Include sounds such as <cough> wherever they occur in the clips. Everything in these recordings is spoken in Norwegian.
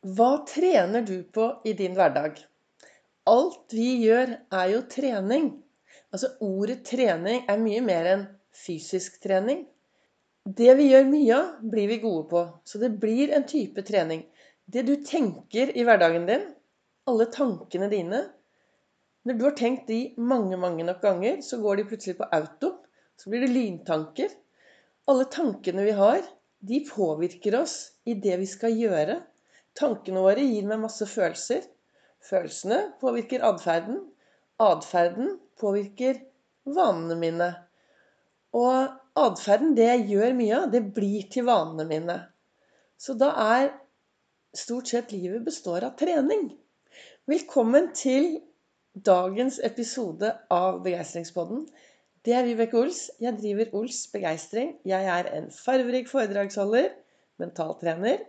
Hva trener du på i din hverdag? Alt vi gjør, er jo trening. Altså ordet trening er mye mer enn fysisk trening. Det vi gjør mye av, blir vi gode på. Så det blir en type trening. Det du tenker i hverdagen din, alle tankene dine Når du har tenkt de mange, mange nok ganger, så går de plutselig på auto. Så blir det lyntanker. Alle tankene vi har, de påvirker oss i det vi skal gjøre. Tankene våre gir meg masse følelser. Følelsene påvirker atferden. Atferden påvirker vanene mine. Og atferden, det jeg gjør mye av, det blir til vanene mine. Så da er stort sett livet består av trening. Velkommen til dagens episode av Begeistringspodden. Det er Vibeke Ols. Jeg driver Ols Begeistring. Jeg er en farverik foredragsholder, mentaltrener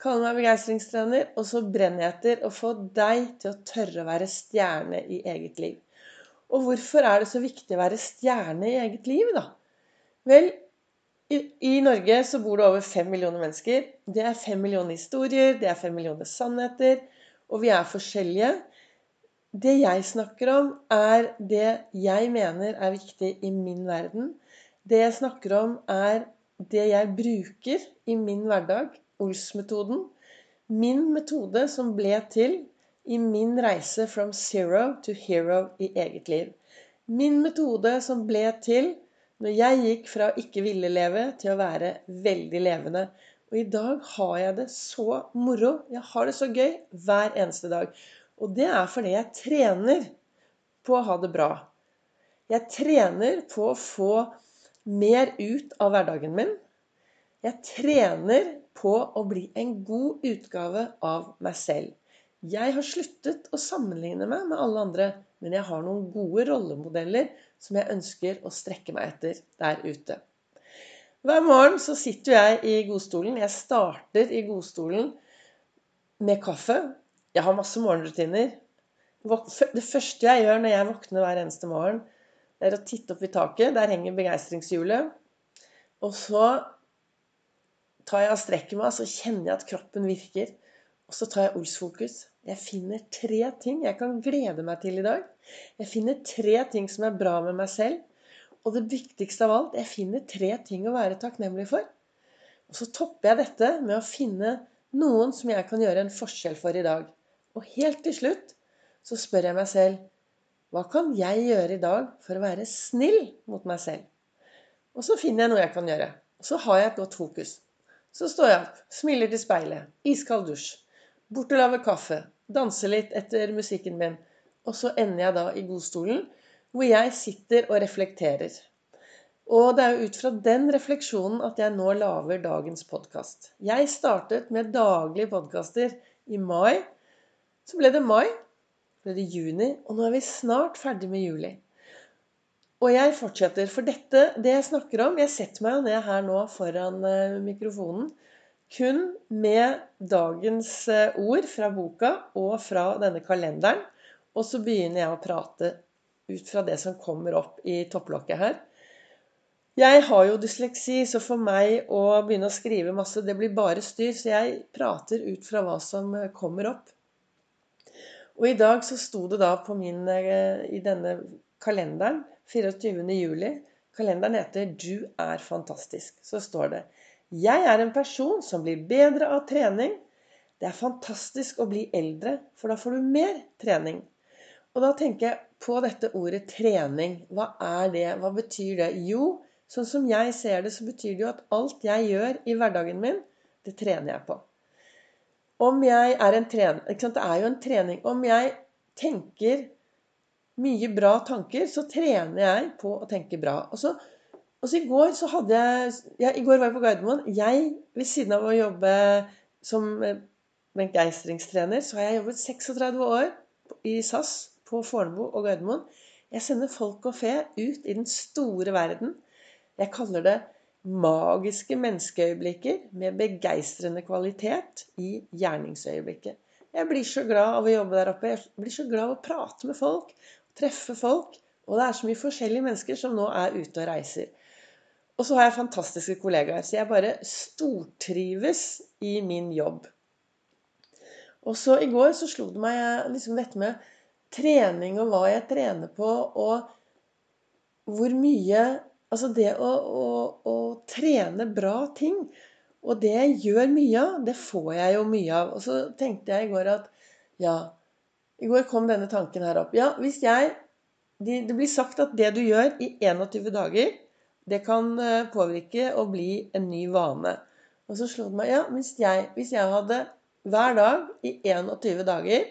kaller meg begeistringstrener, og så brenner jeg etter å få deg til å tørre å være stjerne i eget liv. Og hvorfor er det så viktig å være stjerne i eget liv, da? Vel, i, i Norge så bor det over fem millioner mennesker. Det er fem millioner historier, det er fem millioner sannheter, og vi er forskjellige. Det jeg snakker om, er det jeg mener er viktig i min verden. Det jeg snakker om, er det jeg bruker i min hverdag Ols-metoden. Min metode som ble til i min reise from zero to hero i eget liv. Min metode som ble til når jeg gikk fra å ikke ville leve til å være veldig levende. Og i dag har jeg det så moro. Jeg har det så gøy hver eneste dag. Og det er fordi jeg trener på å ha det bra. Jeg trener på å få mer ut av hverdagen min. Jeg trener på å bli en god utgave av meg selv. Jeg har sluttet å sammenligne meg med alle andre, men jeg har noen gode rollemodeller som jeg ønsker å strekke meg etter der ute. Hver morgen så sitter jeg i godstolen. Jeg starter i godstolen med kaffe. Jeg har masse morgenrutiner. Det første jeg gjør når jeg våkner hver eneste morgen, er å titte opp i taket. Der henger begeistringshjulet. Og så tar jeg og strekker meg, så kjenner jeg at kroppen virker. Og så tar jeg Ols-fokus. Jeg finner tre ting jeg kan glede meg til i dag. Jeg finner tre ting som er bra med meg selv. Og det viktigste av alt, jeg finner tre ting å være takknemlig for. Og så topper jeg dette med å finne noen som jeg kan gjøre en forskjell for i dag. Og helt til slutt så spør jeg meg selv hva kan jeg gjøre i dag for å være snill mot meg selv? Og så finner jeg noe jeg kan gjøre. Og så har jeg et godt fokus. Så står jeg opp, smiler til speilet, iskald dusj, bort og lager kaffe, danser litt etter musikken min, og så ender jeg da i godstolen, hvor jeg sitter og reflekterer. Og det er jo ut fra den refleksjonen at jeg nå lager dagens podkast. Jeg startet med daglige podkaster i mai. Så ble det mai, så ble det juni, og nå er vi snart ferdig med juli. Og jeg fortsetter, for dette, det jeg snakker om Jeg setter meg jo ned her nå foran eh, mikrofonen kun med dagens eh, ord fra boka og fra denne kalenderen. Og så begynner jeg å prate ut fra det som kommer opp i topplokket her. Jeg har jo dysleksi, så for meg å begynne å skrive masse, det blir bare styr. Så jeg prater ut fra hva som eh, kommer opp. Og i dag så sto det da på min, i denne kalenderen 24. juli. Kalenderen heter 'Du er fantastisk'. Så står det 'Jeg er en person som blir bedre av trening'. Det er fantastisk å bli eldre, for da får du mer trening. Og da tenker jeg på dette ordet trening. Hva er det? Hva betyr det? Jo, sånn som jeg ser det, så betyr det jo at alt jeg gjør i hverdagen min, det trener jeg på. Om jeg er en trener Det er jo en trening. Om jeg tenker mye bra tanker, så trener jeg på å tenke bra. Og så, og så i går så hadde jeg, jeg I går var jeg på Gardermoen. Jeg, ved siden av å jobbe som begeistringstrener, så har jeg jobbet 36 år i SAS på Fornebu og Gardermoen. Jeg sender folk og fe ut i den store verden. Jeg kaller det magiske menneskeøyeblikker med begeistrende kvalitet i gjerningsøyeblikket. Jeg blir så glad av å jobbe der oppe. Jeg blir så glad av å prate med folk treffe folk. Og det er så mye forskjellige mennesker som nå er ute og reiser. Og så har jeg fantastiske kollegaer, så jeg bare stortrives i min jobb. Og så i går så slo det meg liksom dette med trening og hva jeg trener på, og hvor mye Altså det å, å, å trene bra ting, og det jeg gjør mye av, det får jeg jo mye av. Og så tenkte jeg i går at ja I går kom denne tanken her opp. Ja, hvis jeg Det blir sagt at det du gjør i 21 dager, det kan eh, påvirke og bli en ny vane. Og så slo det meg Ja, hvis jeg, hvis jeg hadde hver dag i 21 dager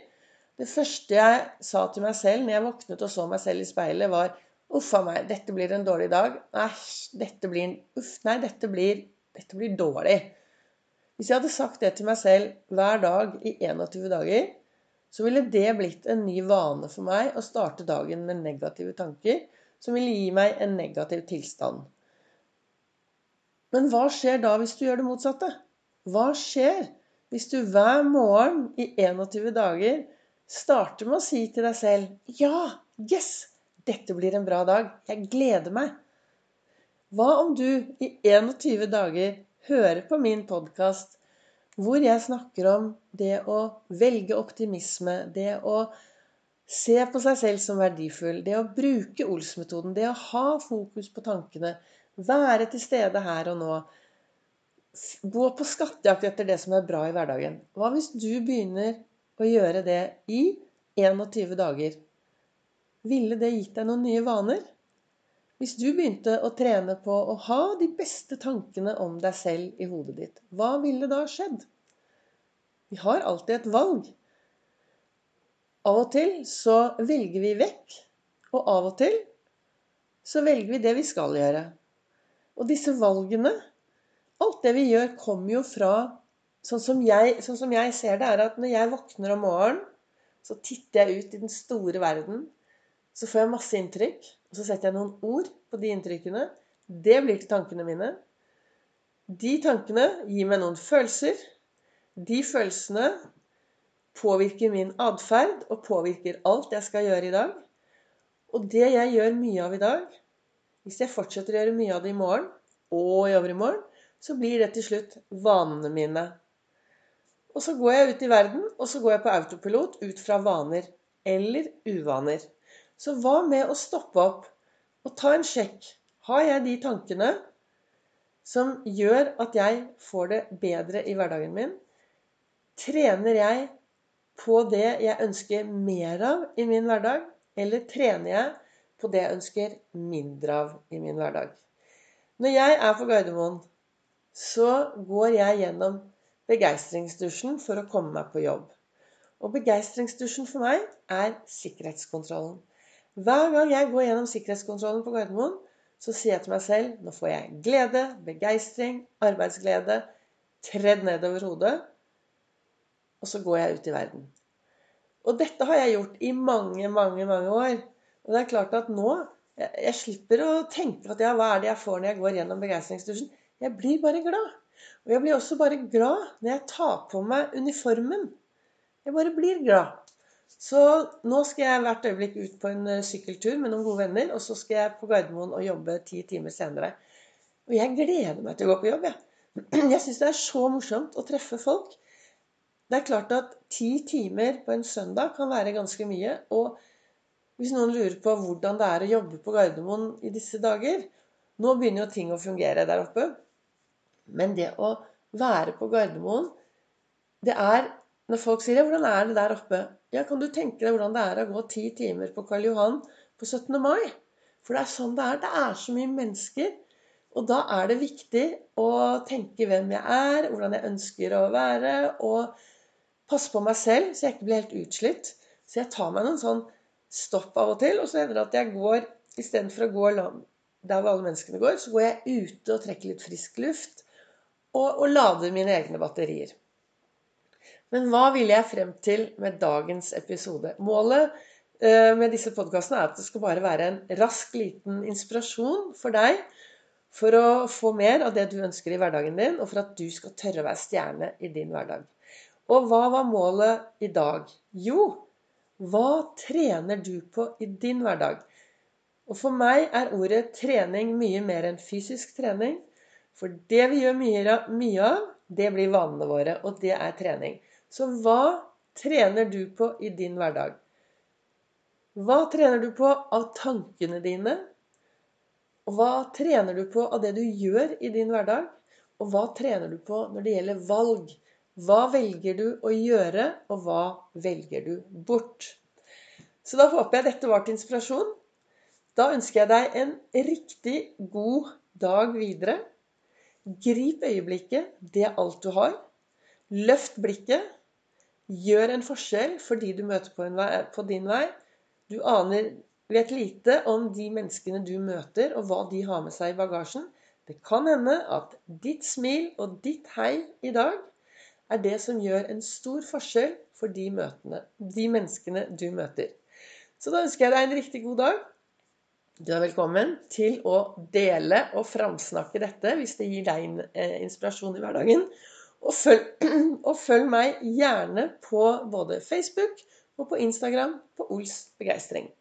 Det første jeg sa til meg selv når jeg våknet og så meg selv i speilet, var Uff a meg, dette blir en dårlig dag. Æsj, dette blir Uff, nei, dette blir, dette blir dårlig. Hvis jeg hadde sagt det til meg selv hver dag i 21 dager, så ville det blitt en ny vane for meg å starte dagen med negative tanker som ville gi meg en negativ tilstand. Men hva skjer da hvis du gjør det motsatte? Hva skjer hvis du hver morgen i 21 dager starter med å si til deg selv Ja, yes, dette blir en bra dag. Jeg gleder meg. Hva om du i 21 dager hører på min podkast hvor jeg snakker om det å velge optimisme, det å se på seg selv som verdifull, det å bruke Ols-metoden, det å ha fokus på tankene, være til stede her og nå. Gå på skattejakt etter det som er bra i hverdagen. Hva hvis du begynner å gjøre det i 21 dager? Ville det gitt deg noen nye vaner? Hvis du begynte å trene på å ha de beste tankene om deg selv i hodet ditt, hva ville da skjedd? Vi har alltid et valg. Av og til så velger vi vekk, og av og til så velger vi det vi skal gjøre. Og disse valgene Alt det vi gjør, kommer jo fra sånn som, jeg, sånn som jeg ser det, er at når jeg våkner om morgenen, så titter jeg ut i den store verden. Så får jeg masse inntrykk. Og så setter jeg noen ord på de inntrykkene. Det blir til tankene mine. De tankene gir meg noen følelser. De følelsene påvirker min atferd og påvirker alt jeg skal gjøre i dag. Og det jeg gjør mye av i dag, hvis jeg fortsetter å gjøre mye av det i morgen og i overmorgen, så blir det til slutt vanene mine. Og så går jeg ut i verden, og så går jeg på autopilot ut fra vaner eller uvaner. Så hva med å stoppe opp og ta en sjekk? Har jeg de tankene som gjør at jeg får det bedre i hverdagen min? Trener jeg på det jeg ønsker mer av i min hverdag, eller trener jeg på det jeg ønsker mindre av i min hverdag. Når jeg er på Gardermoen, så går jeg gjennom begeistringsdusjen for å komme meg på jobb. Og begeistringsdusjen for meg er sikkerhetskontrollen. Hver gang jeg går gjennom sikkerhetskontrollen på Gardermoen, så sier jeg til meg selv nå får jeg glede, begeistring, arbeidsglede tredd nedover hodet. Og så går jeg ut i verden. Og dette har jeg gjort i mange, mange, mange år. Og det er klart at nå jeg, jeg slipper å tenke at ja, hva er det jeg får når jeg går gjennom begeistringsdusjen? Jeg blir bare glad. Og jeg blir også bare glad når jeg tar på meg uniformen. Jeg bare blir glad. Så nå skal jeg hvert øyeblikk ut på en eh, sykkeltur med noen gode venner. Og så skal jeg på Gardermoen og jobbe ti timer senere. Og jeg gleder meg til å gå på jobb. Jeg, <clears throat> jeg syns det er så morsomt å treffe folk. Det er klart at ti timer på en søndag kan være ganske mye. og hvis noen lurer på hvordan det er å jobbe på Gardermoen i disse dager Nå begynner jo ting å fungere der oppe. Men det å være på Gardermoen Det er Når folk sier 'Hvordan er det der oppe?' Ja, kan du tenke deg hvordan det er å gå ti timer på Karl Johan på 17. mai? For det er sånn det er. Det er så mye mennesker. Og da er det viktig å tenke hvem jeg er, hvordan jeg ønsker å være, og passe på meg selv så jeg ikke blir helt utslitt. Så jeg tar meg noen sånn stopp av og til. Og så hender det at jeg går istedenfor å gå der hvor alle menneskene går, så går jeg ute og trekker litt frisk luft. Og, og lader mine egne batterier. Men hva ville jeg frem til med dagens episode? Målet eh, med disse podkastene er at det skal bare være en rask, liten inspirasjon for deg for å få mer av det du ønsker i hverdagen din, og for at du skal tørre å være stjerne i din hverdag. Og hva var målet i dag? Jo, hva trener du på i din hverdag? Og for meg er ordet trening mye mer enn fysisk trening. For det vi gjør mye av, det blir vanene våre, og det er trening. Så hva trener du på i din hverdag? Hva trener du på av tankene dine? Og hva trener du på av det du gjør i din hverdag? Og hva trener du på når det gjelder valg? Hva velger du å gjøre, og hva velger du bort? Så da håper jeg dette var til inspirasjon. Da ønsker jeg deg en riktig god dag videre. Grip øyeblikket. Det er alt du har. Løft blikket. Gjør en forskjell for de du møter på, vei, på din vei. Du aner vet lite om de menneskene du møter, og hva de har med seg i bagasjen. Det kan hende at ditt smil og ditt hei i dag er det som gjør en stor forskjell for de, møtene, de menneskene du møter. Så da ønsker jeg deg en riktig god dag. Du er velkommen til å dele og framsnakke dette hvis det gir deg eh, inspirasjon i hverdagen. Og følg, <clears throat> og følg, meg gjerne på både Facebook og på Instagram på Ols begeistring.